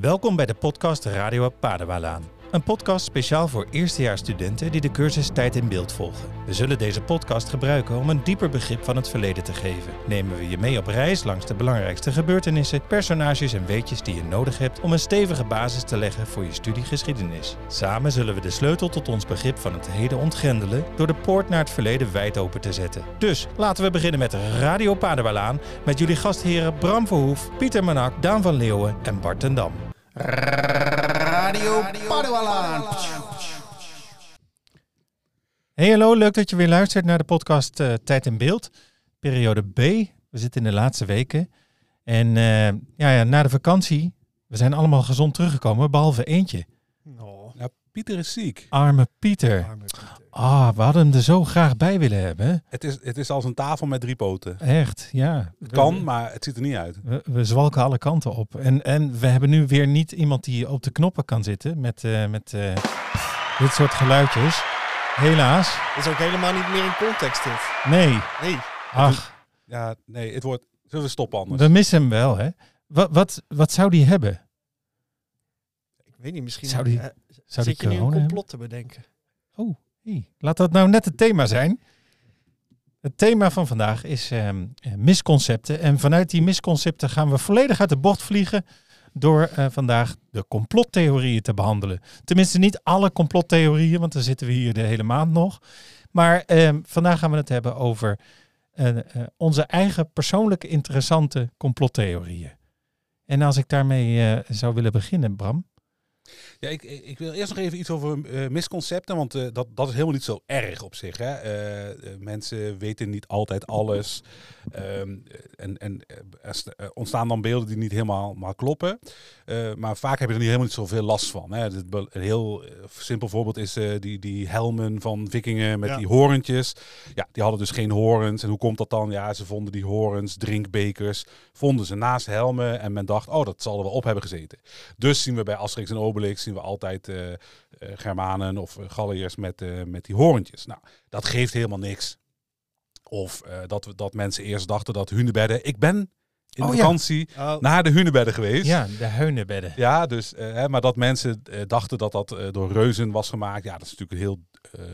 Welkom bij de podcast Radio Padewalaan. Een podcast speciaal voor eerstejaarsstudenten die de cursus Tijd in Beeld volgen. We zullen deze podcast gebruiken om een dieper begrip van het verleden te geven. Nemen we je mee op reis langs de belangrijkste gebeurtenissen, personages en weetjes die je nodig hebt om een stevige basis te leggen voor je studie geschiedenis. Samen zullen we de sleutel tot ons begrip van het heden ontgrendelen door de poort naar het verleden wijd open te zetten. Dus laten we beginnen met Radio Padewalaan met jullie gastheren Bram Verhoef, Pieter Manak, Daan van Leeuwen en Bart ten Dam. Radio Padualaan. Hey hallo, leuk dat je weer luistert naar de podcast eh, Tijd in Beeld, periode B. We zitten in de laatste weken. En eh, ja, ja, na de vakantie, we zijn allemaal gezond teruggekomen, behalve eentje. Oh, Ja, Pieter is ziek. Arme Pieter. arme Pieter. Ah, we hadden hem er zo graag bij willen hebben. Het is, het is als een tafel met drie poten. Echt, ja. Het kan, maar het ziet er niet uit. We, we zwalken alle kanten op. En, en we hebben nu weer niet iemand die op de knoppen kan zitten met, eh, met eh, dit soort geluidjes. Helaas. Dit is ook helemaal niet meer in context dit. Nee. Nee. Ach, Ja, nee, het wordt... Zullen we stoppen anders? we missen hem wel, hè? Wat, wat, wat zou die hebben? Ik weet niet, misschien Zou die- eh, Zou zit die je nu een complot te bedenken. Oh, hey. laat dat nou net het thema zijn. Het thema van vandaag is ehm, eh, misconcepten. En vanuit die misconcepten gaan we volledig uit de bocht vliegen door eh, vandaag de complottheorieën te behandelen. Tenminste, niet alle complottheorieën, want dan zitten we hier de hele maand nog. Maar ehm, vandaag gaan we het hebben over eh, onze eigen persoonlijke interessante complottheorieën. En als ik daarmee zou willen beginnen, Bram. Ja, ik, ik wil eerst nog even iets over eh, misconcepten, want eh, dat, dat is helemaal niet zo erg op zich. Hè? Eh, mensen weten niet altijd alles. Ehm, en en er st- ontstaan dan beelden die niet helemaal maar kloppen. Maar vaak heb je er niet helemaal niet zoveel last van. Hè? Een heel simpel voorbeeld is die, die helmen van vikingen met Ja. die horentjes. Ja, die hadden dus geen horens. En hoe komt dat dan? Ja, ze vonden die horens, drinkbekers, vonden ze naast helmen. En men dacht, oh, dat zal er wel op hebben gezeten. Dus zien we bij Asterix en Obelix zien we altijd eh, Germanen of eh, Galliërs met, met die horentjes. Nou, dat geeft helemaal niks. Of dat, we- dat mensen eerst dachten dat hunebedden... Ik ben in Oh, ja. vakantie Oh, naar de hunebedden geweest. Ja, de heunenbedden. Ja, dus, hè, maar dat mensen dachten dat dat door reuzen was gemaakt. Ja, dat is natuurlijk een heel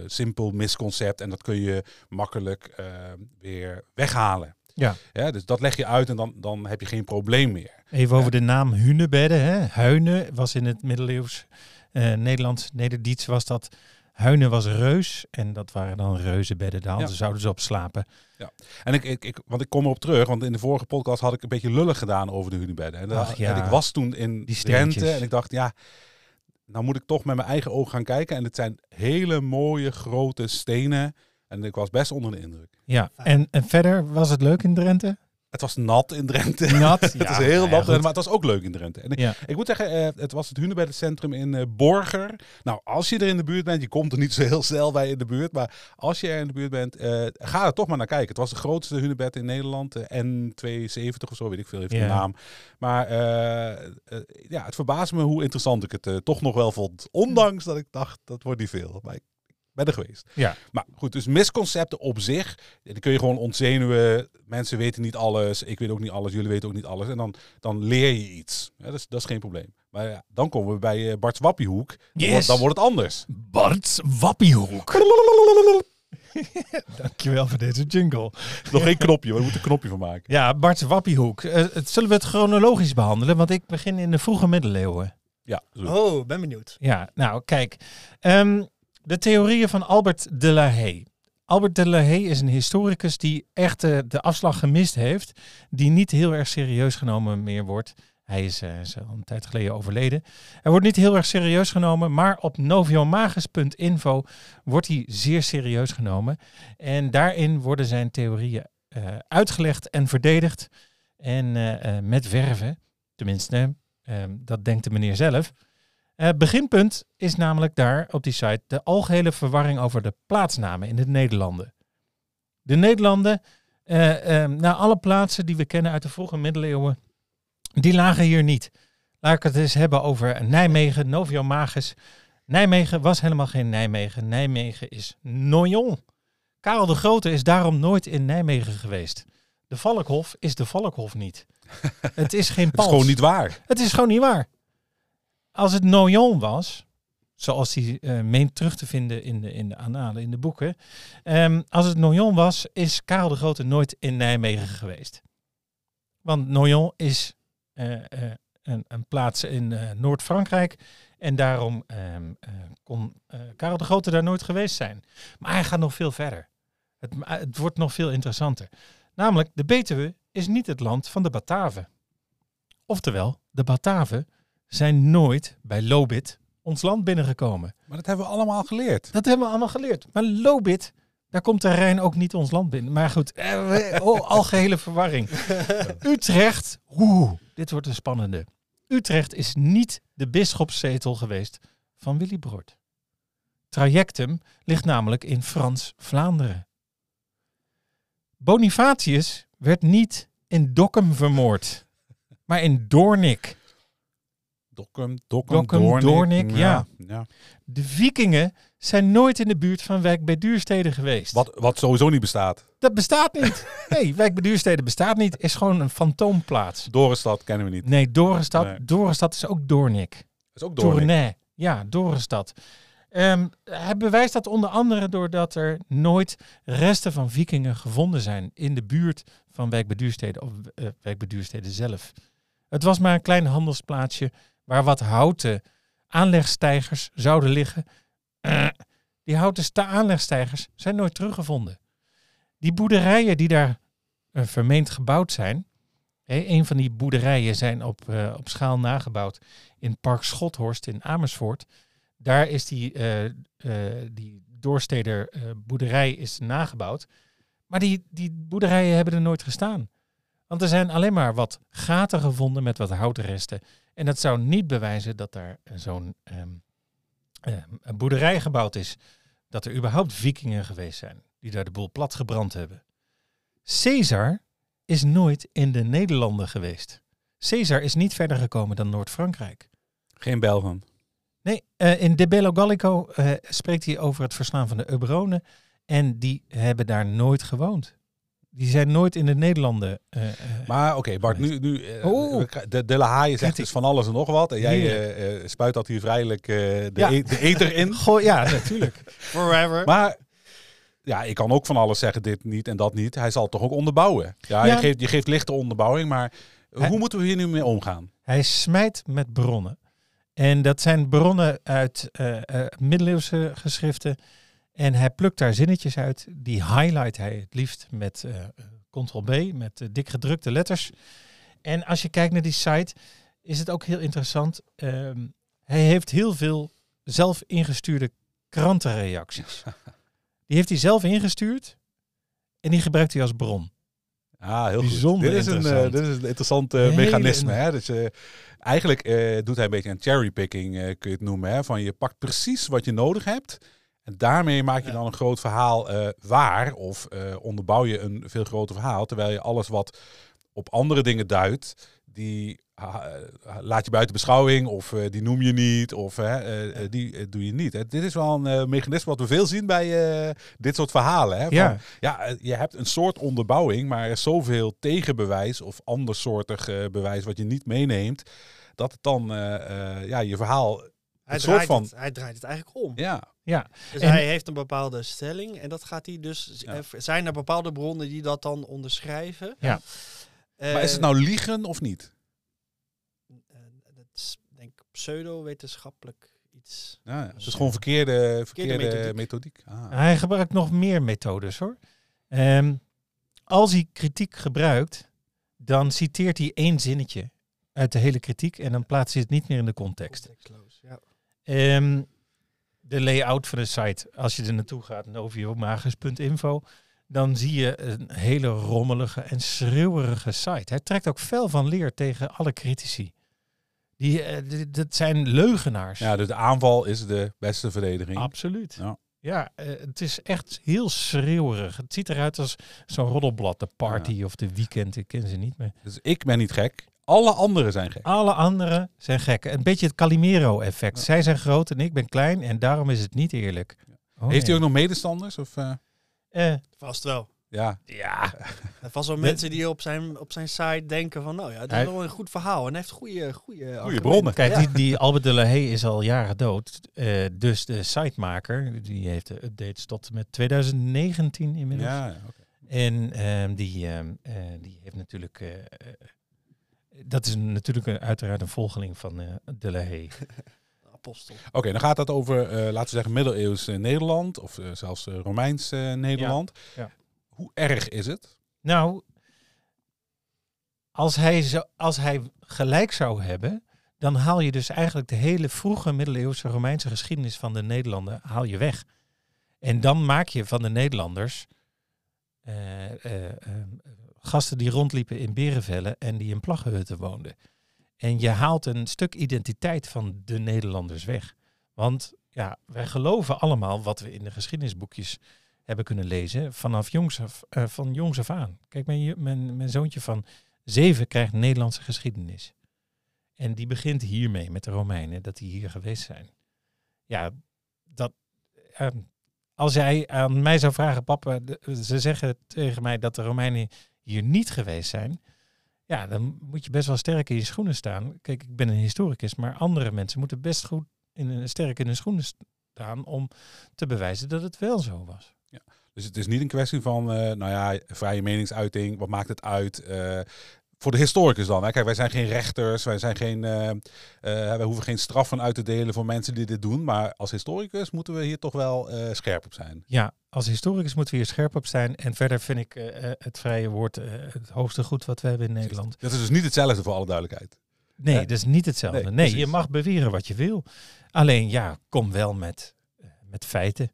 simpel misconcept. En dat kun je makkelijk weer weghalen. Ja. Ja, dus dat leg je uit en dan, dan heb je geen probleem meer. Even over de naam Hunebedden. Hè. Huinen was in het middeleeuws eh, Nederlands, Nederdiets was dat. Huinen was reus en dat waren dan reuzenbedden. Daar hadden- Ja. zouden ze op slapen. En ik, ik, ik, want ik kom erop terug, want in de vorige podcast had ik een beetje lullig gedaan over de hunebedden. En, Ach, ja. en ik was toen in Die Drenthe en ik dacht, ja, nou moet ik toch met mijn eigen ogen gaan kijken. En het zijn hele mooie grote stenen. En ik was best onder de indruk. Ja, en, en verder was het leuk in Drenthe? Het was nat in Drenthe. Nat? het is heel ja, nat, maar het was ook leuk in Drenthe. En ik, Ja. ik moet zeggen, eh, het was het Hunebeddencentrum in eh, Borger. Nou, als je er in de buurt bent, je komt er niet zo heel snel bij in de buurt, maar als je er in de buurt bent, eh, ga er toch maar naar kijken. Het was de grootste hunebed in Nederland, eh, N72 of zo, weet ik veel, even Ja. de naam. Maar ja, het verbaasde me hoe interessant ik het toch nog wel vond. Ondanks dat ik dacht, dat wordt niet veel. Maar ik ben er geweest. Ja. Maar goed, dus misconcepten op zich, die kun je gewoon ontzenuwen. Mensen weten niet alles, ik weet ook niet alles, jullie weten ook niet alles. En dan, dan leer je iets. Ja, dat, is, dat is geen probleem. Maar ja, dan komen we bij eh, Bart's Wappiehoek. Dan, Yes. wordt, dan wordt het anders. Bart Wappiehoek. Dankjewel voor deze jingle. Nog geen knopje, we moeten een knopje van maken. Ja, Bart Wappiehoek. Eh, het- zullen we het chronologisch behandelen? Want ik begin in de vroege middeleeuwen. Ja, zo. oh, ben benieuwd. Ja, nou kijk. ehm, de theorieën van Albert de la Haye. Albert de la Haye is een historicus die echt eh, de afslag gemist heeft. Die niet heel erg serieus genomen meer wordt. Hij is, eh, is al een tijd geleden overleden. Hij wordt niet heel erg serieus genomen, maar op noviomagus.info wordt hij zeer serieus genomen. En daarin worden zijn theorieën eh, uitgelegd en verdedigd. En met verven, tenminste, ehm, dat denkt de meneer zelf. Eh, beginpunt is namelijk daar op die site de algehele verwarring over de plaatsnamen in de Nederlanden. De Nederlanden, nou alle plaatsen die we kennen uit de vroege middeleeuwen, die lagen hier niet. Laat ik het eens hebben over Nijmegen, Noviomagus. Nijmegen was helemaal geen Nijmegen. Nijmegen is Noyon. Karel de Grote is daarom nooit in Nijmegen geweest. De Valkhof is de Valkhof niet. Het is geen Het is pals. gewoon niet waar. Het is gewoon niet waar. Als het Noyon was, zoals hij eh, meent terug te vinden in de, in de annalen, in de boeken. ehm, als het Noyon was, is Karel de Grote nooit in Nijmegen geweest. Want Noyon is eh, eh, een, een plaats in Noord-Frankrijk. En daarom ehm, eh, kon Karel de Grote daar nooit geweest zijn. Maar hij gaat nog veel verder. Het, het wordt nog veel interessanter. Namelijk, de Betuwe is niet het land van de Bataven. Oftewel, de Bataven zijn nooit bij Lobit ons land binnengekomen. Maar dat hebben we allemaal geleerd. Dat hebben we allemaal geleerd. Maar Lobit, daar komt de Rijn ook niet ons land binnen. Maar goed, eh, oh, algehele verwarring. Utrecht, oeh, dit wordt een spannende. Utrecht is niet de bisschopszetel geweest van Willibrord. Trajectum ligt namelijk in Frans-Vlaanderen. Bonifatius werd niet in Dokkum vermoord, maar in Doornik. Dokkum, Dokkum, Dokkum, Doornik. Doornik, ja. ja. De vikingen zijn nooit in de buurt van Wijk bij Duurstede geweest. Wat, wat sowieso niet bestaat. Dat bestaat niet. Nee, Wijk bij Duurstede bestaat niet. Is gewoon een fantoomplaats. Dorenstad kennen we niet. Nee, Dorenstad. Nee. Dorenstad is ook Doornik. Dat is ook Doornik. Tournai. Ja, Dorenstad. Ehm, hij bewijst dat onder andere doordat er nooit resten van vikingen gevonden zijn in de buurt van Wijk bij Duurstede of eh, Wijk bij Duurstede zelf. Het was maar een klein handelsplaatsje waar wat houten aanlegstijgers zouden liggen. Eh, die houten aanlegstijgers zijn nooit teruggevonden. Die boerderijen die daar eh, vermeend gebouwd zijn, hè, een van die boerderijen zijn op, eh, op schaal nagebouwd in Park Schothorst in Amersfoort. Daar is die, die doorsteder boerderij is nagebouwd. Maar die, die boerderijen hebben er nooit gestaan. Want er zijn alleen maar wat gaten gevonden met wat houtresten. En dat zou niet bewijzen dat daar zo'n ehm, ehm, een boerderij gebouwd is. Dat er überhaupt vikingen geweest zijn die daar de boel plat gebrand hebben. Caesar is nooit in de Nederlanden geweest. Caesar is niet verder gekomen dan Noord-Frankrijk. Geen Belgen. Nee, eh, in De Bello Gallico eh, spreekt hij over het verslaan van de Euberonen. En die hebben daar nooit gewoond. Die zijn nooit in de Nederlanden. eh, eh, Maar oké, Bart, nu, nu eh, Oh. de, de La Haye zegt dus van alles en nog wat. En jij eh, eh, spuit dat hier vrijelijk eh, de, Ja. e- de eter in. Goh, ja, natuurlijk. Forever. Maar ja, ik kan ook van alles zeggen, dit niet en dat niet. Hij zal het toch ook onderbouwen. Ja, Ja. Je, geeft, je geeft lichte onderbouwing, maar Hij- hoe moeten we hier nu mee omgaan? Hij smijt met bronnen. En dat zijn bronnen uit eh, eh, middeleeuwse geschriften. En hij plukt daar zinnetjes uit. Die highlight hij het liefst met eh ctrl-B, met eh, dik gedrukte letters. En als je kijkt naar die site, is het ook heel interessant. Ehm, hij heeft heel veel zelf ingestuurde krantenreacties. Die heeft hij zelf ingestuurd. En die gebruikt hij als bron. Ah, heel Bijzonder goed. Dit is, een, eh, interessant. dit is een interessant mechanisme. Hè? Dus, eigenlijk doet hij een beetje een cherrypicking, kun je het noemen. Hè? Van je pakt precies wat je nodig hebt. En daarmee maak je Ja. dan een groot verhaal eh, waar. Of eh, onderbouw je een veel groter verhaal. Terwijl je alles wat op andere dingen duidt, die laat je buiten beschouwing. Of eh, die noem je niet. Of hè, die doe je niet. Hè? Dit is wel een eh, mechanisme wat we veel zien bij eh, dit soort verhalen. Hè? Van, Ja. ja, je hebt een soort onderbouwing, maar er is zoveel tegenbewijs of andersoortig eh, bewijs wat je niet meeneemt, dat het dan eh, eh, ja, je verhaal. Hij, draait van- het, hij draait het eigenlijk om. Ja, Ja, Dus En- hij heeft een bepaalde stelling en dat gaat hij dus. Ja. eh, Zijn er bepaalde bronnen die dat dan onderschrijven? Ja. maar is het nou liegen of niet? Eh, dat is denk ik pseudo-wetenschappelijk iets. Ja, ja. het is gewoon verkeerde, verkeerde, methodiek. methodiek. Ah. Hij gebruikt nog meer methodes hoor. Ehm, als hij kritiek gebruikt, dan citeert hij één zinnetje uit de hele kritiek en dan plaatst hij het niet meer in de context. Contextloos, ja. Ehm, de layout van de site, als je er naartoe gaat, noviomagus.info, dan zie je een hele rommelige en schreeuwerige site. Hij trekt ook fel van leer tegen alle critici. Die, eh, dat zijn leugenaars. Ja, dus de aanval is de beste verdediging. Absoluut. Ja. Ja, eh, het is echt heel schreeuwerig. Het ziet eruit als zo'n roddelblad, de party of de weekend. Ik ken ze niet meer. Dus ik ben niet gek. Alle anderen zijn gek. Alle anderen zijn gek. Een beetje het Calimero-effect. Ja. Zij zijn groot en ik ben klein en daarom is het niet eerlijk. Oh, Heeft hij ook nog medestanders? Of, eh? Eh, Vast wel. Ja, Ja, Er vast wel mensen die op zijn, op zijn site denken van, nou ja, dat is wel een goed verhaal. En hij heeft goede, goede, argumenten. bronnen. kijk, Ja. die, die Albert de La Haye is al jaren dood. Eh, dus de sitemaker, die heeft de updates tot met 2019 inmiddels. ja. En ehm, die, ehm, eh, die heeft natuurlijk... dat is natuurlijk een, uiteraard een volgeling van eh, de La Haye. Apostel. Oké, dan gaat het over, eh, laten we zeggen, middeleeuws Nederland. Of eh, zelfs eh, Romeins eh, Nederland. ja. Hoe erg is het? Nou, als hij, zo, als hij gelijk zou hebben, dan haal je dus eigenlijk de hele vroege middeleeuwse Romeinse geschiedenis van de Nederlanden haal je weg. En dan maak je van de Nederlanders eh, eh, eh, gasten die rondliepen in berenvellen en die in plaggenhutten woonden. En je haalt een stuk identiteit van de Nederlanders weg. Want ja, wij geloven allemaal wat we in de geschiedenisboekjes hebben kunnen lezen vanaf jongs af, eh, van jongs af aan. Kijk, mijn, mijn, mijn zoontje van zeven krijgt Nederlandse geschiedenis. En die begint hiermee met de Romeinen, dat die hier geweest zijn. Ja, dat, eh, als jij aan mij zou vragen, papa, ze zeggen tegen mij dat de Romeinen hier niet geweest zijn. Ja, dan moet je best wel sterk in je schoenen staan. Kijk, ik ben een historicus, maar andere mensen moeten best goed in, een- sterk in hun schoenen staan om te bewijzen dat het wel zo was. Dus het is niet een kwestie van, eh, nou ja, vrije meningsuiting. Wat maakt het uit? Eh, voor de historicus dan. Hè? Kijk, wij zijn geen rechters. Wij, zijn geen, eh, eh, wij hoeven geen straffen uit te delen voor mensen die dit doen. Maar als historicus moeten we hier toch wel eh, scherp op zijn. Ja, als historicus moeten we hier scherp op zijn. En verder vind ik het vrije woord het hoogste goed wat we hebben in Nederland. Dat is dus niet hetzelfde voor alle duidelijkheid. Nee, Hè? dat is niet hetzelfde. Nee, je mag beweren wat je wil. Alleen ja, kom wel met, met feiten.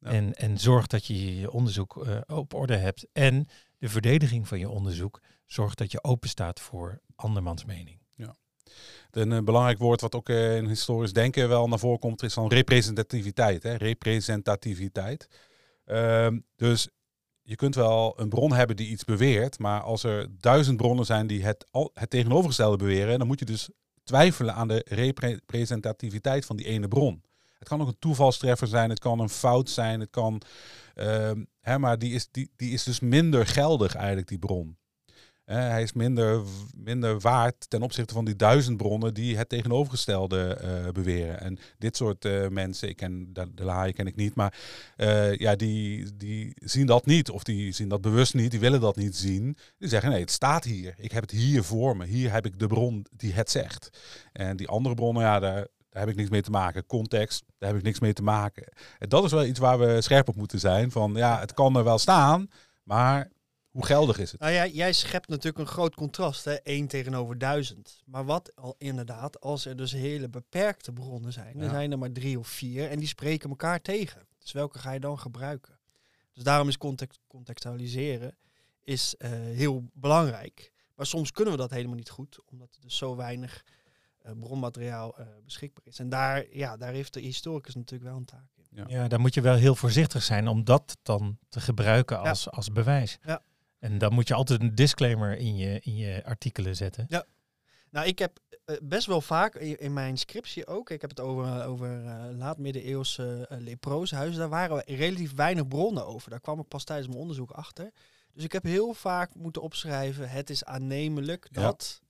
Ja. En, en zorg dat je je onderzoek op orde hebt. En de verdediging van je onderzoek zorgt dat je open staat voor andermans mening. Een eh, belangrijk woord wat ook eh, in historisch denken wel naar voren komt, is dan representativiteit. Hè? Representativiteit. Ehm, dus je kunt wel een bron hebben die iets beweert, maar als er duizend bronnen zijn die het, het tegenovergestelde beweren, dan moet je dus twijfelen aan de representativiteit van die ene bron. Het kan ook een toevalstreffer zijn, het kan een fout zijn, het kan, ehm, hè, maar die is, die, die is dus minder geldig eigenlijk, die bron. Hij is minder, minder waard ten opzichte van die duizend bronnen die het tegenovergestelde eh, beweren. En dit soort eh, mensen, ik ken de, de ken ik niet, maar eh, ja, die, die zien dat niet. Of die zien dat bewust niet, die willen dat niet zien. Die zeggen nee, het staat hier. Ik heb het hier voor me. Hier heb ik de bron die het zegt. En die andere bronnen, ja, daar, daar heb ik niks mee te maken. Context, daar heb ik niks mee te maken. En dat is wel iets waar we scherp op moeten zijn. Van ja, het kan er wel staan, maar hoe geldig is het? Nou ja, jij schept natuurlijk een groot contrast, hè? 1 tegenover 1000. Maar wat al inderdaad, als er dus hele beperkte bronnen zijn, Ja. dan zijn er maar drie of vier en die spreken elkaar tegen. Dus welke ga je dan gebruiken? Dus daarom is context, contextualiseren is, eh, heel belangrijk. Maar soms kunnen we dat helemaal niet goed, omdat er dus zo weinig eh, bronmateriaal eh, beschikbaar is. En daar, ja, daar heeft de historicus natuurlijk wel een taak in. Ja. Ja, dan moet je wel heel voorzichtig zijn om dat dan te gebruiken als, als bewijs. Ja. En dan moet je altijd een disclaimer in je, in je artikelen zetten. Nou, ik heb eh, best wel vaak in, in mijn scriptie ook, ik heb het over, over eh, laat-middeleeuwse uh, leprooshuizen, daar waren relatief weinig bronnen over. Daar kwam ik pas tijdens mijn onderzoek achter. Dus ik heb heel vaak moeten opschrijven, het is aannemelijk Ja. dat.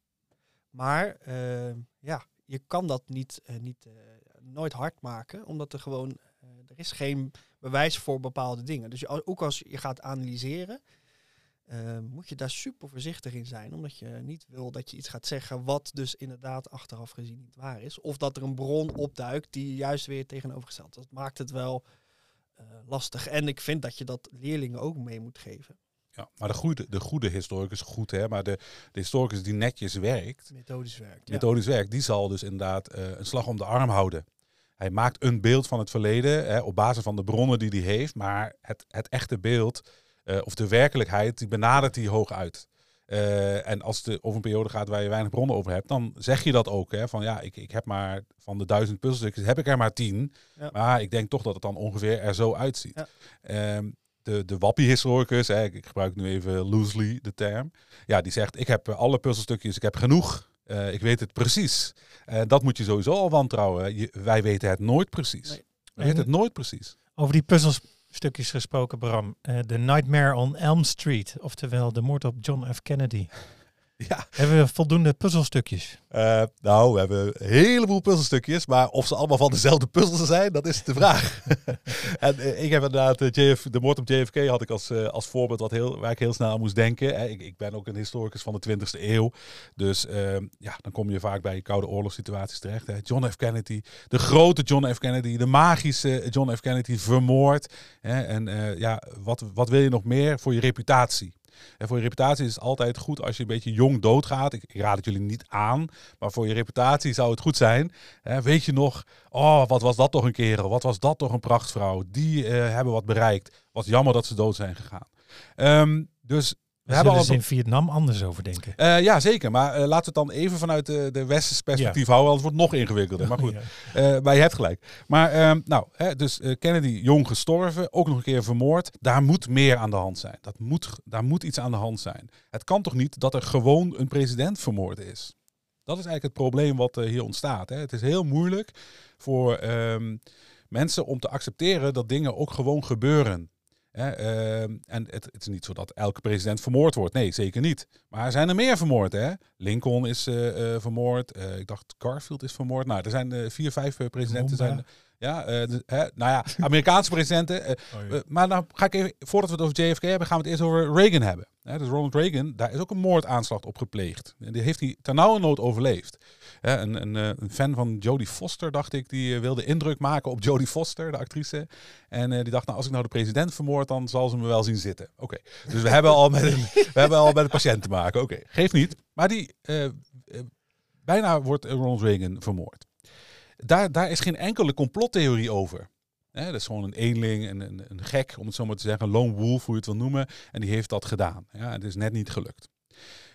Maar eh, ja, je kan dat niet, eh, niet eh, nooit hard maken, omdat er gewoon, eh, er is geen bewijs voor bepaalde dingen. Dus je, ook als je gaat analyseren, eh, moet je daar super voorzichtig in zijn. Omdat je niet wil dat je iets gaat zeggen wat dus inderdaad achteraf gezien niet waar is. Of dat er een bron opduikt die juist weer tegenovergesteld is. Dat maakt het wel eh, lastig. En ik vind dat je dat leerlingen ook mee moet geven. Ja, maar de goede, de goede historicus, goed hè, maar de, de historicus die netjes werkt, Methodisch werkt. methodisch werkt, die zal dus inderdaad eh, een slag om de arm houden. Hij maakt een beeld van het verleden hè, op basis van de bronnen die hij heeft, maar het, het echte beeld eh, of de werkelijkheid, die benadert hij hoog uit. Eh, en als het over een periode gaat waar je weinig bronnen over hebt, dan zeg je dat ook. Hè, van ja, ik, ik heb maar van de duizend puzzelstukjes heb ik er maar tien. Ja. Maar ik denk toch dat het dan ongeveer er zo uitziet. Ja. Ehm, de, de wappie-historicus, hè, ik, ik gebruik nu even loosely de term. Ja, die zegt, ik heb alle puzzelstukjes, ik heb genoeg. Eh, ik weet het precies. Eh, dat moet je sowieso al wantrouwen. Je, wij weten het nooit precies. Nee. We weten het nooit precies. Over die puzzels stukjes gesproken, Bram. Eh The Nightmare on Elm Street, oftewel de moord op John F. Kennedy. Ja, Hebben we voldoende puzzelstukjes? Eh, nou, we hebben een heleboel puzzelstukjes, maar of ze allemaal van dezelfde puzzel zijn, dat is de vraag. en eh, ik heb inderdaad eh, JF, de moord op JFK had ik als, als voorbeeld wat heel, waar ik heel snel aan moest denken. Ik, ik ben ook een historicus van de 20e eeuw, dus ehm, ja, dan kom je vaak bij koude oorlogssituaties terecht. Hè. John F. Kennedy, de grote John F. Kennedy, de magische John F. Kennedy vermoord. Hè. En ja, wat, wat wil je nog meer voor je reputatie? En voor je reputatie is het altijd goed als je een beetje jong doodgaat. Ik, raad het jullie niet aan, maar voor je reputatie zou het goed zijn. Hè, weet je nog, oh, wat was dat toch een kerel? Wat was dat toch een prachtvrouw? Die eh, hebben wat bereikt. Wat jammer dat ze dood zijn gegaan. Ehm, dus We, hebben al in Vietnam anders over denken. eh, ja, zeker. Maar eh, laten we het dan even vanuit de, de westerse perspectief houden, anders wordt het nog ingewikkelder. Maar goed, Ja. maar je hebt gelijk. Maar ehm, nou, hè, dus Kennedy jong gestorven, ook nog een keer vermoord. Daar moet meer aan de hand zijn. Dat moet, daar moet iets aan de hand zijn. Het kan toch niet dat er gewoon een president vermoord is? Dat is eigenlijk het probleem wat hier ontstaat. Hè. Het is heel moeilijk voor ehm, mensen om te accepteren dat dingen ook gewoon gebeuren. Hè, ehm, en het, het is niet zo dat elke president vermoord wordt. Nee, zeker niet. Maar er zijn er meer vermoord. Hè? Lincoln is eh, eh, vermoord. Eh, ik dacht Garfield is vermoord. Nou, er zijn vier, vijf presidenten. Zijn, ja, de- hè, nou ja, Amerikaanse presidenten. Oh, maar nou ga ik even, voordat we het over JFK hebben, gaan we het eerst over Reagan hebben. Dus Ronald Reagan, daar is ook een moordaanslag op gepleegd. En die heeft hij ternauwernood overleefd. Hè, een, een, eh, een fan van Jodie Foster, dacht ik, die eh, wilde indruk maken op Jodie Foster, de actrice. En eh, die dacht, nou, als ik nou de president vermoord, dan zal ze me wel zien zitten. Oké, dus we hebben al met een, we hebben al met een patiënt te maken. Oké, geeft niet. Maar die, bijna wordt Ronald Reagan vermoord. Daar, daar is geen enkele complottheorie over. Hè, dat is gewoon een eenling, een, een, een gek, om het zo maar te zeggen, een lone wolf, hoe je het wil noemen. En die heeft dat gedaan. Ja, het is net niet gelukt.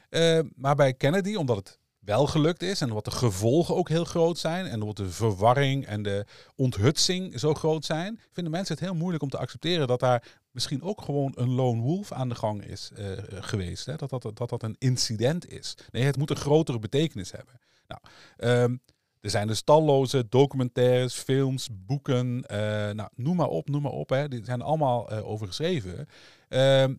Eh, maar bij Kennedy, omdat het wel gelukt is en wat de gevolgen ook heel groot zijn en omdat de verwarring en de onthutsing zo groot zijn, vinden mensen het heel moeilijk om te accepteren dat daar misschien ook gewoon een lone wolf aan de gang is eh, geweest. Hè? Dat, dat, dat dat een incident is. Nee, het moet een grotere betekenis hebben. Nou, ehm, er zijn dus talloze documentaires, films, boeken, eh, nou, noem maar op, noem maar op. Hè. Die zijn allemaal eh, over geschreven. Ehm,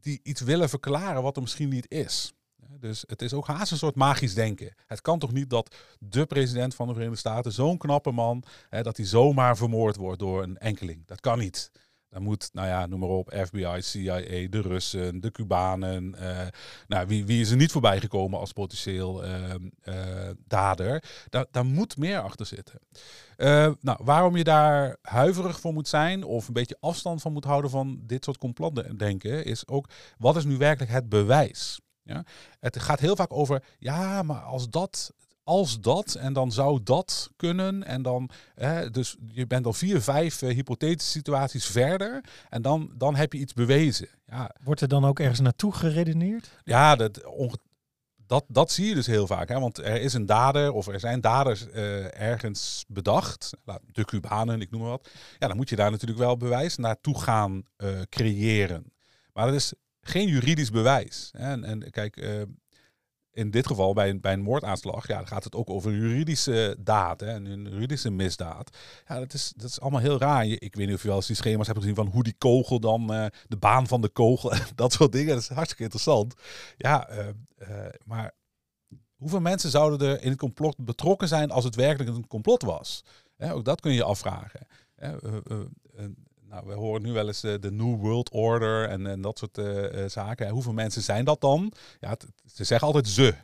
die iets willen verklaren wat er misschien niet is. Dus het is ook haast een soort magisch denken. Het kan toch niet dat de president van de Verenigde Staten, zo'n knappe man, hè, dat hij zomaar vermoord wordt door een enkeling. Dat kan niet. Dan moet, nou ja, noem maar op, FBI, CIA, de Russen, de Cubanen. eh, nou, wie, wie is er niet voorbij gekomen als potentieel eh, eh, dader? Daar, daar moet meer achter zitten. Eh, nou, waarom je daar huiverig voor moet zijn of een beetje afstand van moet houden van dit soort complotdenken, is ook wat is nu werkelijk het bewijs? Ja? Het gaat heel vaak over, ja, maar als dat, als dat en dan zou dat kunnen en dan, hè, dus je bent al vier, vijf eh, hypothetische situaties verder en dan, dan heb je iets bewezen. Ja, Wordt er dan ook ergens naartoe geredeneerd? ja, dat, dat, dat zie je dus heel vaak. Hè? Want er is een dader of er zijn daders eh, ergens bedacht. De Cubanen, ik noem maar wat. Ja, dan moet je daar natuurlijk wel bewijs naartoe gaan eh, creëren. Maar dat is geen juridisch bewijs. Hè? En, en kijk, in dit geval bij een, bij een moordaanslag, ja, gaat het ook over juridische daad, hè, een, een juridische misdaad. Ja, dat is, dat is allemaal heel raar. Ik weet niet of je wel eens die schema's hebt gezien van hoe die kogel dan, eh, de baan van de kogel, dat soort dingen. Dat is hartstikke interessant. Ja, eh, eh, maar hoeveel mensen zouden er in het complot betrokken zijn als het werkelijk een complot was? Ook dat kun je afvragen. Nou, we horen nu wel eens eh, de New World Order en, en dat soort eh, eh, zaken. Hoeveel mensen zijn dat dan? Ja, ze zeggen altijd ze.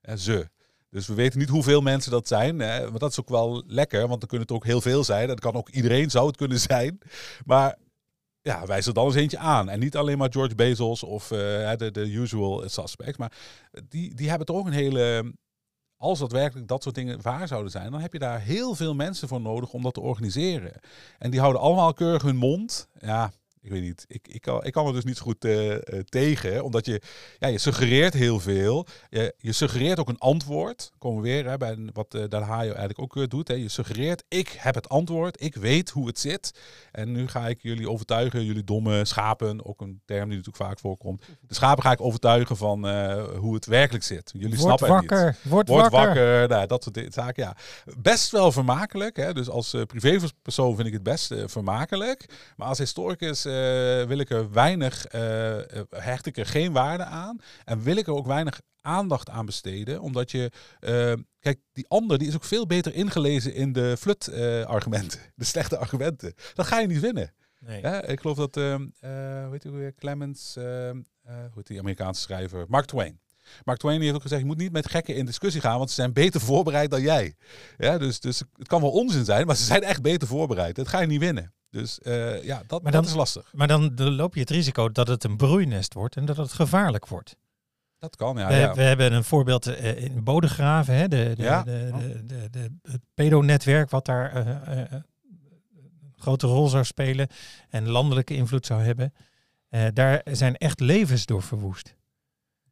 Hè, ze. Dus we weten niet hoeveel mensen dat zijn. Hè, dat is ook wel lekker, want dan kunnen het ook heel veel zijn. Dat kan ook iedereen zou het kunnen zijn. Maar ja, wijs er dan eens eentje aan. En niet alleen maar George Bezos of de, de usual suspects. Maar die, die hebben toch een hele... Als dat werkelijk dat soort dingen waar zouden zijn, dan heb je daar heel veel mensen voor nodig om dat te organiseren. En die houden allemaal keurig hun mond. Ja, ik weet niet, ik, ik, kan, ik kan er dus niet zo goed eh, eh, tegen. Omdat je, ja, je suggereert heel veel. Je, je suggereert ook een antwoord. Komen we weer hè, bij wat uh, Hayo eigenlijk ook eh, doet. Hè. Je suggereert, ik heb het antwoord. Ik weet hoe het zit. En nu ga ik jullie overtuigen, jullie domme schapen. Ook een term die natuurlijk vaak voorkomt. De schapen ga ik overtuigen van eh, hoe het werkelijk zit. Jullie Word snappen het niet. wakker, word, Word wakker. wakker, nou, dat soort zaken. Ja. Best wel vermakelijk. Hè? Dus als eh, privépersoon vind ik het best eh, vermakelijk. Maar als historicus eh, wil ik er weinig, eh, eh, hecht ik er geen waarde aan. En wil ik er ook weinig aandacht aan besteden. Omdat je, eh, kijk, die ander die is ook veel beter ingelezen in de flut-argumenten. de slechte argumenten. Dat ga je niet winnen. Nee. Ja, ik geloof dat, ehm eh hoe heet hij weer, Clemens, eh, hoe heet die Amerikaanse schrijver, Mark Twain. Mark Twain heeft ook gezegd, je moet niet met gekken in discussie gaan, want ze zijn beter voorbereid dan jij. Ja, dus, dus het kan wel onzin zijn, maar ze zijn echt beter voorbereid. Dat ga je niet winnen. Dus eh, ja, dat, Maar dat is lastig. Maar dan loop je het risico dat het een broeinest wordt en dat het gevaarlijk wordt. Dat kan, ja. we, ja. we hebben een voorbeeld eh, in Bodegraven, hè, de, de, Ja. de, de, de, de- het pedonetwerk wat daar eh, een grote rol zou spelen en landelijke invloed zou hebben. Eh, daar zijn echt levens door verwoest.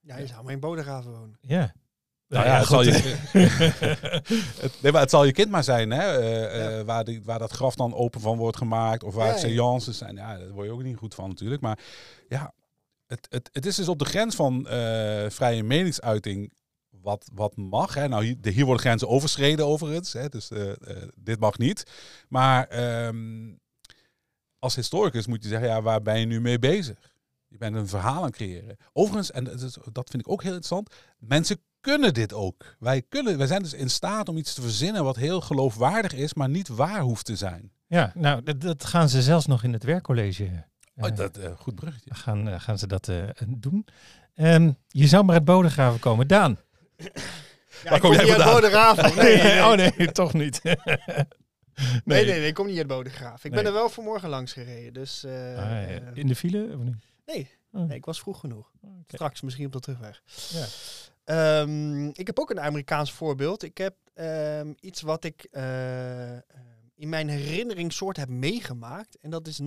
Ja, je zou maar in Bodegraven wonen. Ja. Nou ja, het zal goed. Het, nee, maar het zal je kind maar zijn, hè? eh, eh, waar, die, waar dat graf dan open van wordt gemaakt. Of waar Ja, ja. seances zijn. Ja, daar word je ook niet goed van natuurlijk. Maar ja, het, het, het is dus op de grens van eh, vrije meningsuiting wat, wat mag. Hè? Nou, hier, de- hier worden grenzen overschreden overigens. Hè? Dus dit mag niet. Maar ehm, als historicus moet je zeggen, ja, waar ben je nu mee bezig? Je bent een verhaal aan het creëren. Overigens, en dat vind ik ook heel interessant, mensen kunnen dit ook. Wij, kunnen, wij zijn dus in staat om iets te verzinnen wat heel geloofwaardig is, maar niet waar hoeft te zijn. Ja, nou, dat, dat gaan ze zelfs nog in het werkcollege. eh, Oh, dat, eh, goed bruggetje. gaan, eh, gaan ze dat eh, doen. Ehm, je zou maar uit Bodegraven komen. Daan. Ja, ik kom kom jij niet uit vandaan? Bodegraven. Nee, nee, nee. oh nee, toch niet. Nee, nee, nee, ik kom niet uit Bodegraven. Ik ben er wel vanmorgen langs gereden. Dus eh, Ah, ja. eh, In de file of niet? nee, Oh, nee, ik was vroeg genoeg. Straks misschien op de terugweg. Ja. Ehm, ik heb ook een Amerikaans voorbeeld. Ik heb ehm, iets wat ik eh, eh, in mijn herinnering soort heb meegemaakt. En dat is 9-11.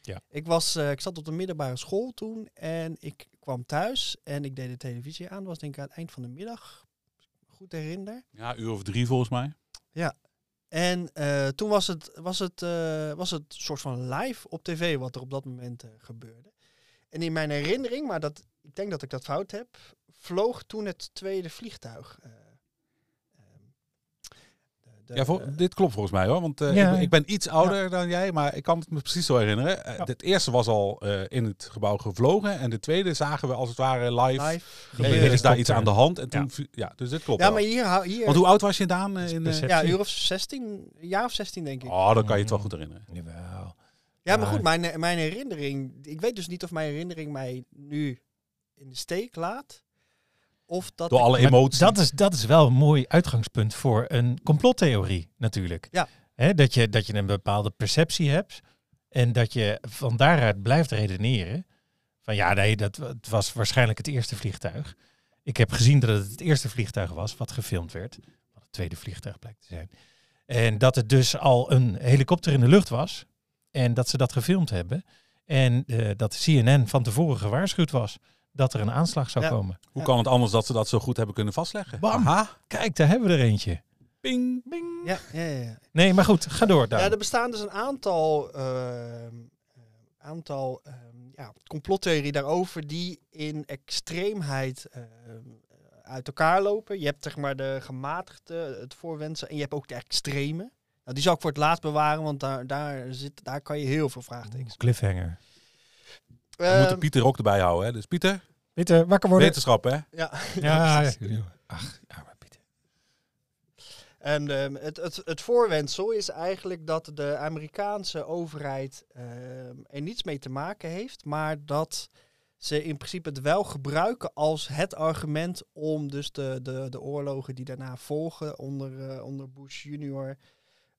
Ja. Ik, was, eh, ik zat op de middelbare school toen en ik kwam thuis en ik deed de televisie aan. Dat was denk ik aan het eind van de middag. Goed herinner. Ja, uur of drie volgens mij. En eh, toen was het, was, het, was het soort van live op tv wat er op dat moment gebeurde. En in mijn herinnering, maar dat, ik denk dat ik dat fout heb, vloog toen het tweede vliegtuig. eh, ehm, de- de- Ja, eh, dit klopt volgens mij hoor. Want eh, Ja. ik, ik ben iets ouder dan jij, maar ik kan het me precies zo herinneren. Eh, Ja. Het eerste was al eh, in het gebouw gevlogen. En de tweede zagen we als het ware live. live. Er is daar iets aan de hand. En toen, ja. ja dus dit klopt Ja, wel. maar hier, hier Want hoe oud was je Daan? in, ja, een uur of 16, een jaar of 16 denk ik. Oh, dan kan je het wel goed herinneren. Jawel. Ja, maar Maar- goed, mijn, mijn herinnering, ik weet dus niet of mijn herinnering mij nu in de steek laat. Of dat Door alle emoties. Dat is, dat is wel een mooi uitgangspunt voor een complottheorie natuurlijk. Ja. Hè, dat, je, dat je een bepaalde perceptie hebt en dat je van daaruit blijft redeneren. Van ja, nee, dat het was waarschijnlijk het eerste vliegtuig. Ik heb gezien dat het het eerste vliegtuig was wat gefilmd werd. Wat het tweede vliegtuig blijkt te zijn. En dat het dus al een helikopter in de lucht was. En dat ze dat gefilmd hebben. En eh, dat CNN van tevoren gewaarschuwd was dat er een aanslag zou Ja. komen. Hoe kan het anders dat ze dat zo goed hebben kunnen vastleggen? Bam. Aha. Kijk, daar hebben we er eentje. Ping. Bing. Ja, ja, ja, ja. Nee, maar goed, ga door daar. Ja, er bestaan dus een aantal, ehm, eh, aantal ehm, ja, complottheorieën daarover die in extreemheid ehm, uit elkaar lopen. Je hebt zeg maar de gematigde, het voorwensen en je hebt ook de extreme. Nou, die zal ik voor het laatst bewaren, want daar, daar, zit, daar kan je heel veel vraagtekens. Cliffhanger. We moeten Ehm, Pieter ook erbij houden. Hè? Dus Pieter, Peter, wakker worden. wetenschap hè? ja. Ja, precies. ja. Ach, ja, maar Pieter. En ehm, het, het, het voorwendsel is eigenlijk dat de Amerikaanse overheid ehm, er niets mee te maken heeft, maar dat ze in principe het wel gebruiken als het argument om dus de, de, de oorlogen die daarna volgen onder, eh, onder Bush junior,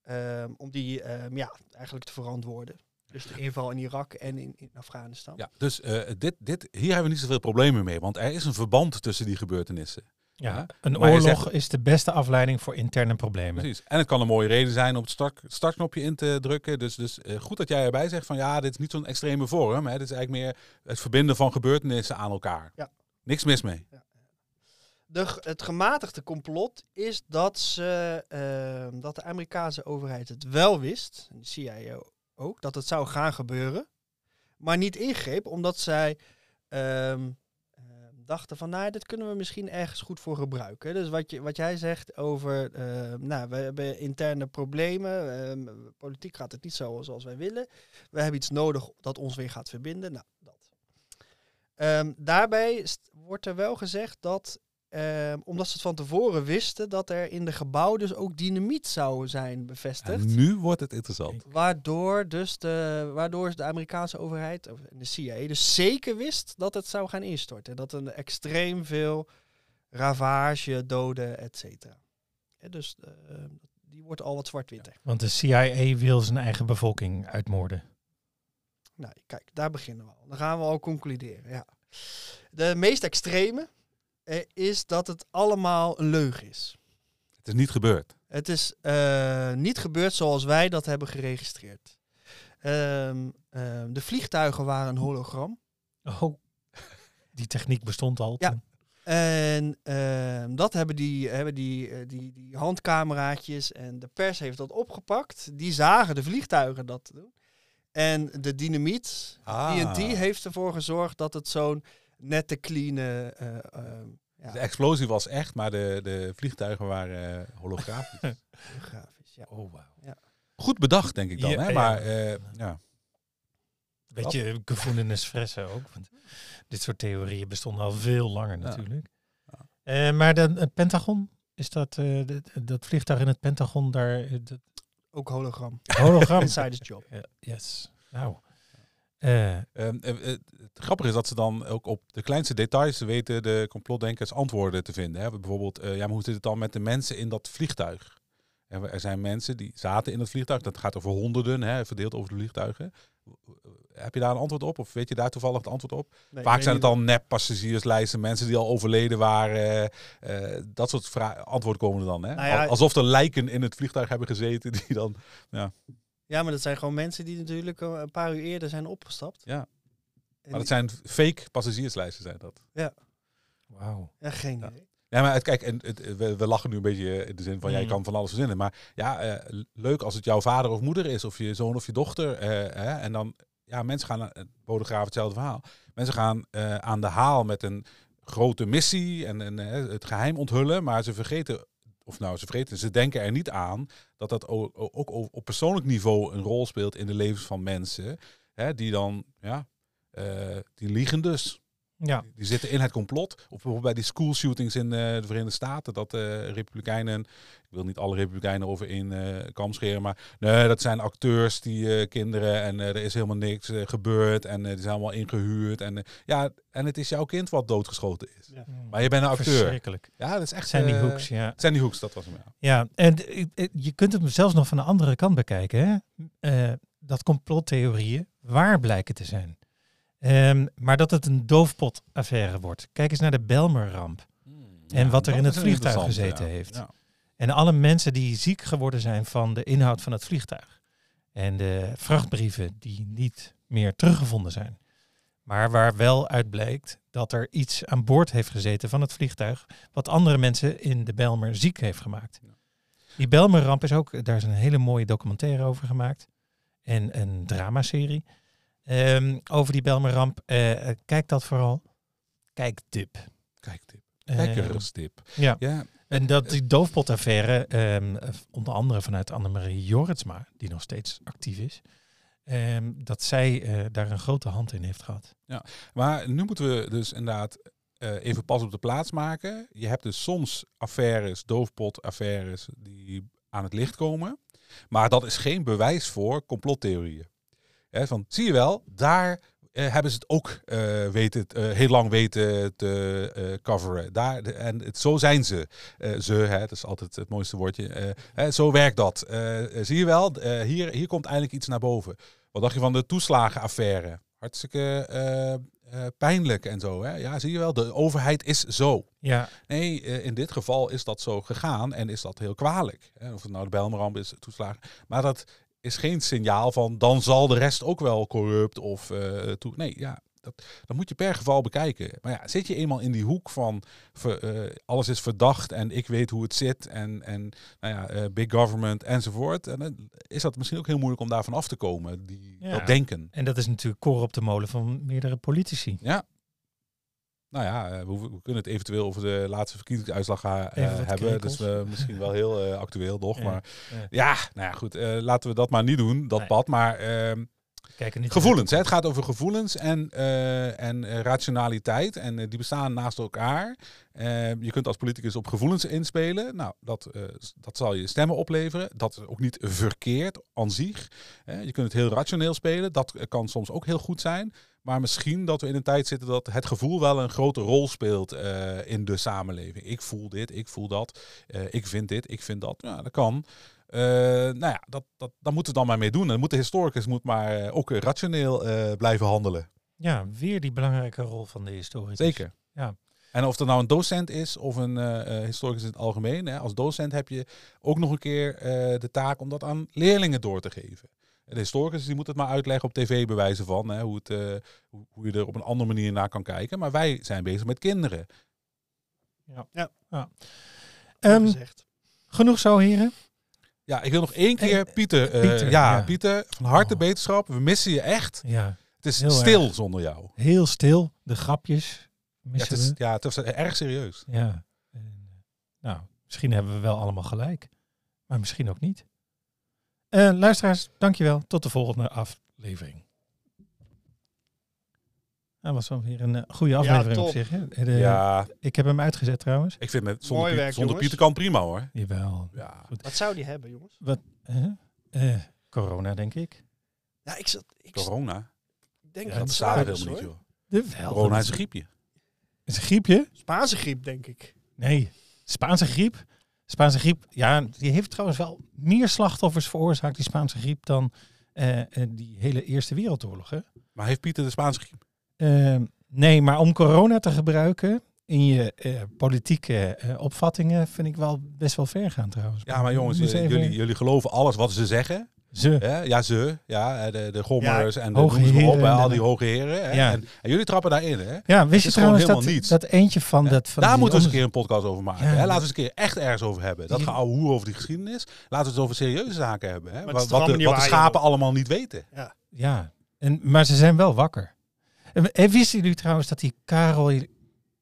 ehm, om die ja, eigenlijk te verantwoorden. Dus de inval in Irak en in, in Afghanistan. Ja, dus eh, dit, dit, hier hebben we niet zoveel problemen mee. Want er is een verband tussen die gebeurtenissen. Ja, Ja. een Maar oorlog zegt- is de beste afleiding voor interne problemen. Precies. En het kan een mooie reden zijn om het start, startknopje in te drukken. Dus, dus eh, goed dat jij erbij zegt van ja, dit is niet zo'n extreme vorm. Hè. Dit is eigenlijk meer het verbinden van gebeurtenissen aan elkaar. Ja. Niks mis mee. De, g- het gematigde complot is dat, ze, ehm, dat de Amerikaanse overheid het wel wist, en de CIA ook, dat het zou gaan gebeuren, maar niet ingreep omdat zij ehm, ehm, dachten van, nou, dit kunnen we misschien ergens goed voor gebruiken. Dus wat, je, wat jij zegt over, ehm, nou, we hebben interne problemen, politiek gaat het niet zo zoals wij willen, we hebben iets nodig dat ons weer gaat verbinden, nou, dat. Daarbij wordt er wel gezegd dat Ehm, omdat ze het van tevoren wisten dat er in de gebouw dus ook dynamiet zou zijn bevestigd. En nu wordt het interessant. Waardoor dus de, waardoor de Amerikaanse overheid, of de CIA, dus zeker wist dat het zou gaan instorten. Dat er extreem veel ravage, doden, et cetera. Ja, dus ehm, die wordt al wat zwart-witter. Want de CIA wil zijn eigen bevolking uitmoorden. Nou, kijk, daar beginnen we al. Dan gaan we al concluderen. Ja. De meest extreme is dat het allemaal een leugen is. Het is niet gebeurd. Het is eh, niet gebeurd zoals wij dat hebben geregistreerd. Ehm, ehm, de vliegtuigen waren een hologram. Oh, die techniek bestond al. Ja. toen. En ehm, dat hebben die, hebben die, eh, die, die handcameraatjes en de pers heeft dat opgepakt. Die zagen de vliegtuigen dat doen. En de dynamiet, Ah. TNT, heeft ervoor gezorgd dat het zo'n nette, clean... eh, eh, ehm, ja, De explosie was echt, maar de, de vliegtuigen waren eh, holografisch. grafisch. Ja. Oh, wauw. Goed bedacht, denk ik dan. Ja, hè? ja. Maar eh, ja. Beetje gevoelens espresso ook. Want dit soort theorieën bestonden al veel langer Ja. natuurlijk. Ja. Eh, maar de, het Pentagon, is dat, eh, dat, dat vliegtuig in het Pentagon daar, dat Ook hologram. hologram? Insider's job. Ja, yes. Nou. Eh, Ehm, eh, eh, het grappige is dat ze dan ook op de kleinste details weten de complotdenkers antwoorden te vinden. Hè. Bijvoorbeeld, ja, maar hoe zit het dan met de mensen in dat vliegtuig? En er zijn mensen die zaten in het vliegtuig, dat gaat over honderden, hè, verdeeld over de vliegtuigen. Heb je daar een antwoord op? Of weet je daar toevallig het antwoord op? Nee, Vaak ik zijn het dan nep-passagierslijsten, mensen die al overleden waren. eh, dat soort antwoorden komen er dan. Hè? Nou ja, Al- Alsof er lijken in het vliegtuig hebben gezeten die dan... Ja, maar dat zijn gewoon mensen die natuurlijk eh, een paar uur eerder zijn opgestapt. Ja. En Maar dat zijn fake passagierslijsten, zijn dat. Wauw. Ja, geen Ja. idee. Ja, maar het, kijk, en het, we, we lachen nu een beetje in de zin van jij Mm. kan van alles verzinnen. Maar ja, eh, leuk als het jouw vader of moeder is, of je zoon of je dochter. eh, hè, en dan, ja, mensen gaan, uh, Bodegraaf hetzelfde verhaal. Mensen gaan eh, aan de haal met een grote missie en, en eh, het geheim onthullen, maar ze vergeten, of nou, ze vergeten, ze denken er niet aan dat dat ook, op persoonlijk niveau een rol speelt in de levens van mensen. Hè, die dan, ja, eh, die liegen dus. Ja. Die zitten in het complot. Of bijvoorbeeld bij die school shootings in eh, de Verenigde Staten. Dat eh republikeinen, ik wil niet alle republikeinen over één eh kam scheren. Maar nee, dat zijn acteurs, die eh, kinderen. En er is helemaal niks gebeurd. En die zijn allemaal ingehuurd. En, ja, en het is jouw kind wat doodgeschoten is. Maar je bent een acteur. Verschrikkelijk. Ja, dat is echt... Sandy Hooks, ja. Sandy Hooks, dat was hem, ja. Ja, en je kunt het zelfs nog van de andere kant bekijken. Hè? Eh, dat complottheorieën waar blijken te zijn. Ehm, maar dat het een doofpotaffaire wordt. Kijk eens naar de Belmer-ramp. En wat er in het vliegtuig gezeten ja. heeft. Ja. En alle mensen die ziek geworden zijn van de inhoud van het vliegtuig. En de vrachtbrieven die niet meer teruggevonden zijn. Maar waar wel uit blijkt dat er iets aan boord heeft gezeten van het vliegtuig. wat andere mensen in de Belmer ziek heeft gemaakt. Die Belmer-ramp is ook, daar is een hele mooie documentaire over gemaakt. En een dramaserie ehm, over die Belmer-ramp. Eh, eh, kijk dat vooral. Kijk tip. Kijk, tip. Eh, Kijkerstip. ja. Ja, En dat die doofpotaffaire, ehm, eh, onder andere vanuit Annemarie Jorritsma, die nog steeds actief is, ehm, dat zij eh, daar een grote hand in heeft gehad. Maar nu moeten we dus inderdaad eh, even pas op de plaats maken. Je hebt dus soms affaires, doofpot-affaires, die aan het licht komen. Maar dat is geen bewijs voor complottheorieën. Hè, van, zie je wel, daar eh, hebben ze het ook eh, weten, eh, heel lang weten te coveren. Daar, de- en het, zo zijn ze. Ze, hè, dat is altijd het mooiste woordje. Hè, zo werkt dat. Zie je wel, hier, hier komt eindelijk iets naar boven. Wat dacht je van de toeslagenaffaire? Hartstikke pijnlijk en zo. Hè? Ja, zie je wel, de overheid is zo. Ja, Nee, in dit geval is dat zo gegaan en is dat heel kwalijk. Hè? Of het nou de Belmeramp is, toeslagen. Maar dat is geen signaal van dan zal de rest ook wel corrupt of eh, toe. Nee, ja, dat, dat moet je per geval bekijken. Maar ja, zit je eenmaal in die hoek van ver- eh, alles is verdacht en ik weet hoe het zit en, en nou ja, eh, big government enzovoort. En dan is dat misschien ook heel moeilijk om daarvan af te komen, die, Ja. dat denken. en dat is natuurlijk koren op de molen van meerdere politici. Ja. Nou ja, eh, we, kunnen het eventueel over de laatste verkiezingsuitslag wat hebben. krekels. Dus eh, misschien wel heel actueel nog. Ja, Maar ja. ja, nou ja, goed. laten we dat maar niet doen, dat Nee. pad. Maar ehm, Kijk niet gevoelens. Hè? Het gaat over gevoelens en, en rationaliteit. En die bestaan naast elkaar. Eh, je kunt als politicus op gevoelens inspelen. Nou, dat, dat zal je stemmen opleveren. Dat is ook niet verkeerd aan zich. Je kunt het heel rationeel spelen. Dat kan soms ook heel goed zijn. Maar misschien dat we in een tijd zitten dat het gevoel wel een grote rol speelt eh, in de samenleving. Ik voel dit, ik voel dat, eh, ik vind dit, ik vind dat. Ja, dat kan. Eh, nou ja, dat, dat, daar moeten we dan maar mee doen. En moet de historicus moet maar ook rationeel blijven handelen. Ja, weer die belangrijke rol van de historicus. Zeker. Ja. En of dat nou een docent is of een historicus in het algemeen. Hè, als docent heb je ook nog een keer de taak om dat aan leerlingen door te geven. De historicus die moet het maar uitleggen op tv bewijzen van. Hè, hoe, het, eh, hoe, je er op een andere manier naar kan kijken. Maar wij zijn bezig met kinderen. Ehm, gezegd. genoeg zo, heren. Ja, ik wil nog één keer Pieter. eh, Pieter, ja, ja. Pieter, van harte Oh. beterschap. We missen je echt. Ja, Het is Heel stil zonder jou. heel stil. De grapjes Ja, missen het is, we. ja, het is erg serieus. Ja. En, eh, nou, misschien hebben we wel allemaal gelijk. Maar misschien ook niet. Eh, luisteraars, dankjewel. Tot de volgende aflevering. Dat was wel weer een eh, goede aflevering op top. zich. Hè? De- ja, Ik heb hem uitgezet trouwens. ik vind het zonder, Mooi Piet- werk, zonder. Pieter kan prima hoor. Jawel. Ja. Wat zou die hebben, jongens? Eh, eh, corona, denk ik. Ja, ik, zat, ik Corona. denk Ja, dat is, helemaal niet hoor. joh. De wel. Corona is een griepje. Is een griepje? Spaanse griep, denk ik. Nee, Spaanse griep. Spaanse griep, ja, die heeft trouwens wel meer slachtoffers veroorzaakt, die Spaanse griep, dan eh, eh, die hele Eerste Wereldoorlog. Hè? Maar heeft Pieter de Spaanse griep? Eh, nee, maar om corona te gebruiken in je eh, politieke opvattingen vind ik wel best wel ver gaan trouwens. Ja, maar jongens, even- jullie, jullie geloven alles wat ze zeggen. Ze. Hè? Ja, ze. Ja, de, de gommers en de hoge al die hoge heren. Hè? Ja. En, en jullie trappen daarin. Hè? Ja, wist je is gewoon trouwens dat, niets. dat eentje van dat... Van Daar moeten we eens een keer een podcast over maken. Ja. Hè? Laten we eens een keer echt ergens over hebben. Dat gaan hoe over die geschiedenis. Laten we het over serieuze zaken hebben. Hè? Wat, wat de, wat de schapen allemaal niet weten. Ja, en, maar ze zijn wel wakker. En, en wisten jullie trouwens dat die Karel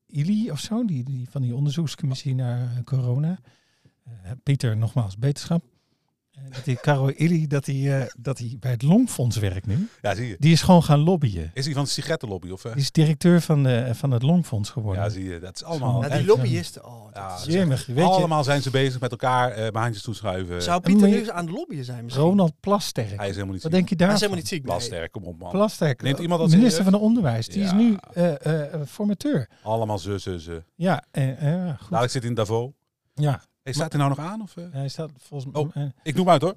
Ili of zo, die, die van die onderzoekscommissie naar corona, eh, Pieter nogmaals beterschap, dat die Karel Ili, dat hij eh, dat hij bij het Longfonds werkt nu, Ja, zie je. die is gewoon gaan lobbyen. Is hij van de sigarettenlobby? Of, eh? Die is directeur van, de, van het Longfonds geworden. Ja, zie je. Dat is allemaal... Ja, echt, die lobbyisten. Oh, dat Ja, is Jemig, weet je, allemaal zijn ze bezig met elkaar eh baantjes toeschuiven. Zou Pieter nu eens aan de lobbyen zijn misschien? Ronald Plasterk. Hij is helemaal niet Wat ziek. denk je daar? Hij is helemaal niet ziek. Plasterk, kom op man. Plasterk, Neemt iemand dat minister van de Onderwijs. Die is nu eh, eh, eh, formateur. Allemaal ze. Ja, eh, eh, goed. Dadelijk zit hij in Davos. ja, Hey, staat hij nou nog aan? Of, eh? hij staat volgens Oh. mij... Ik noem uit hoor.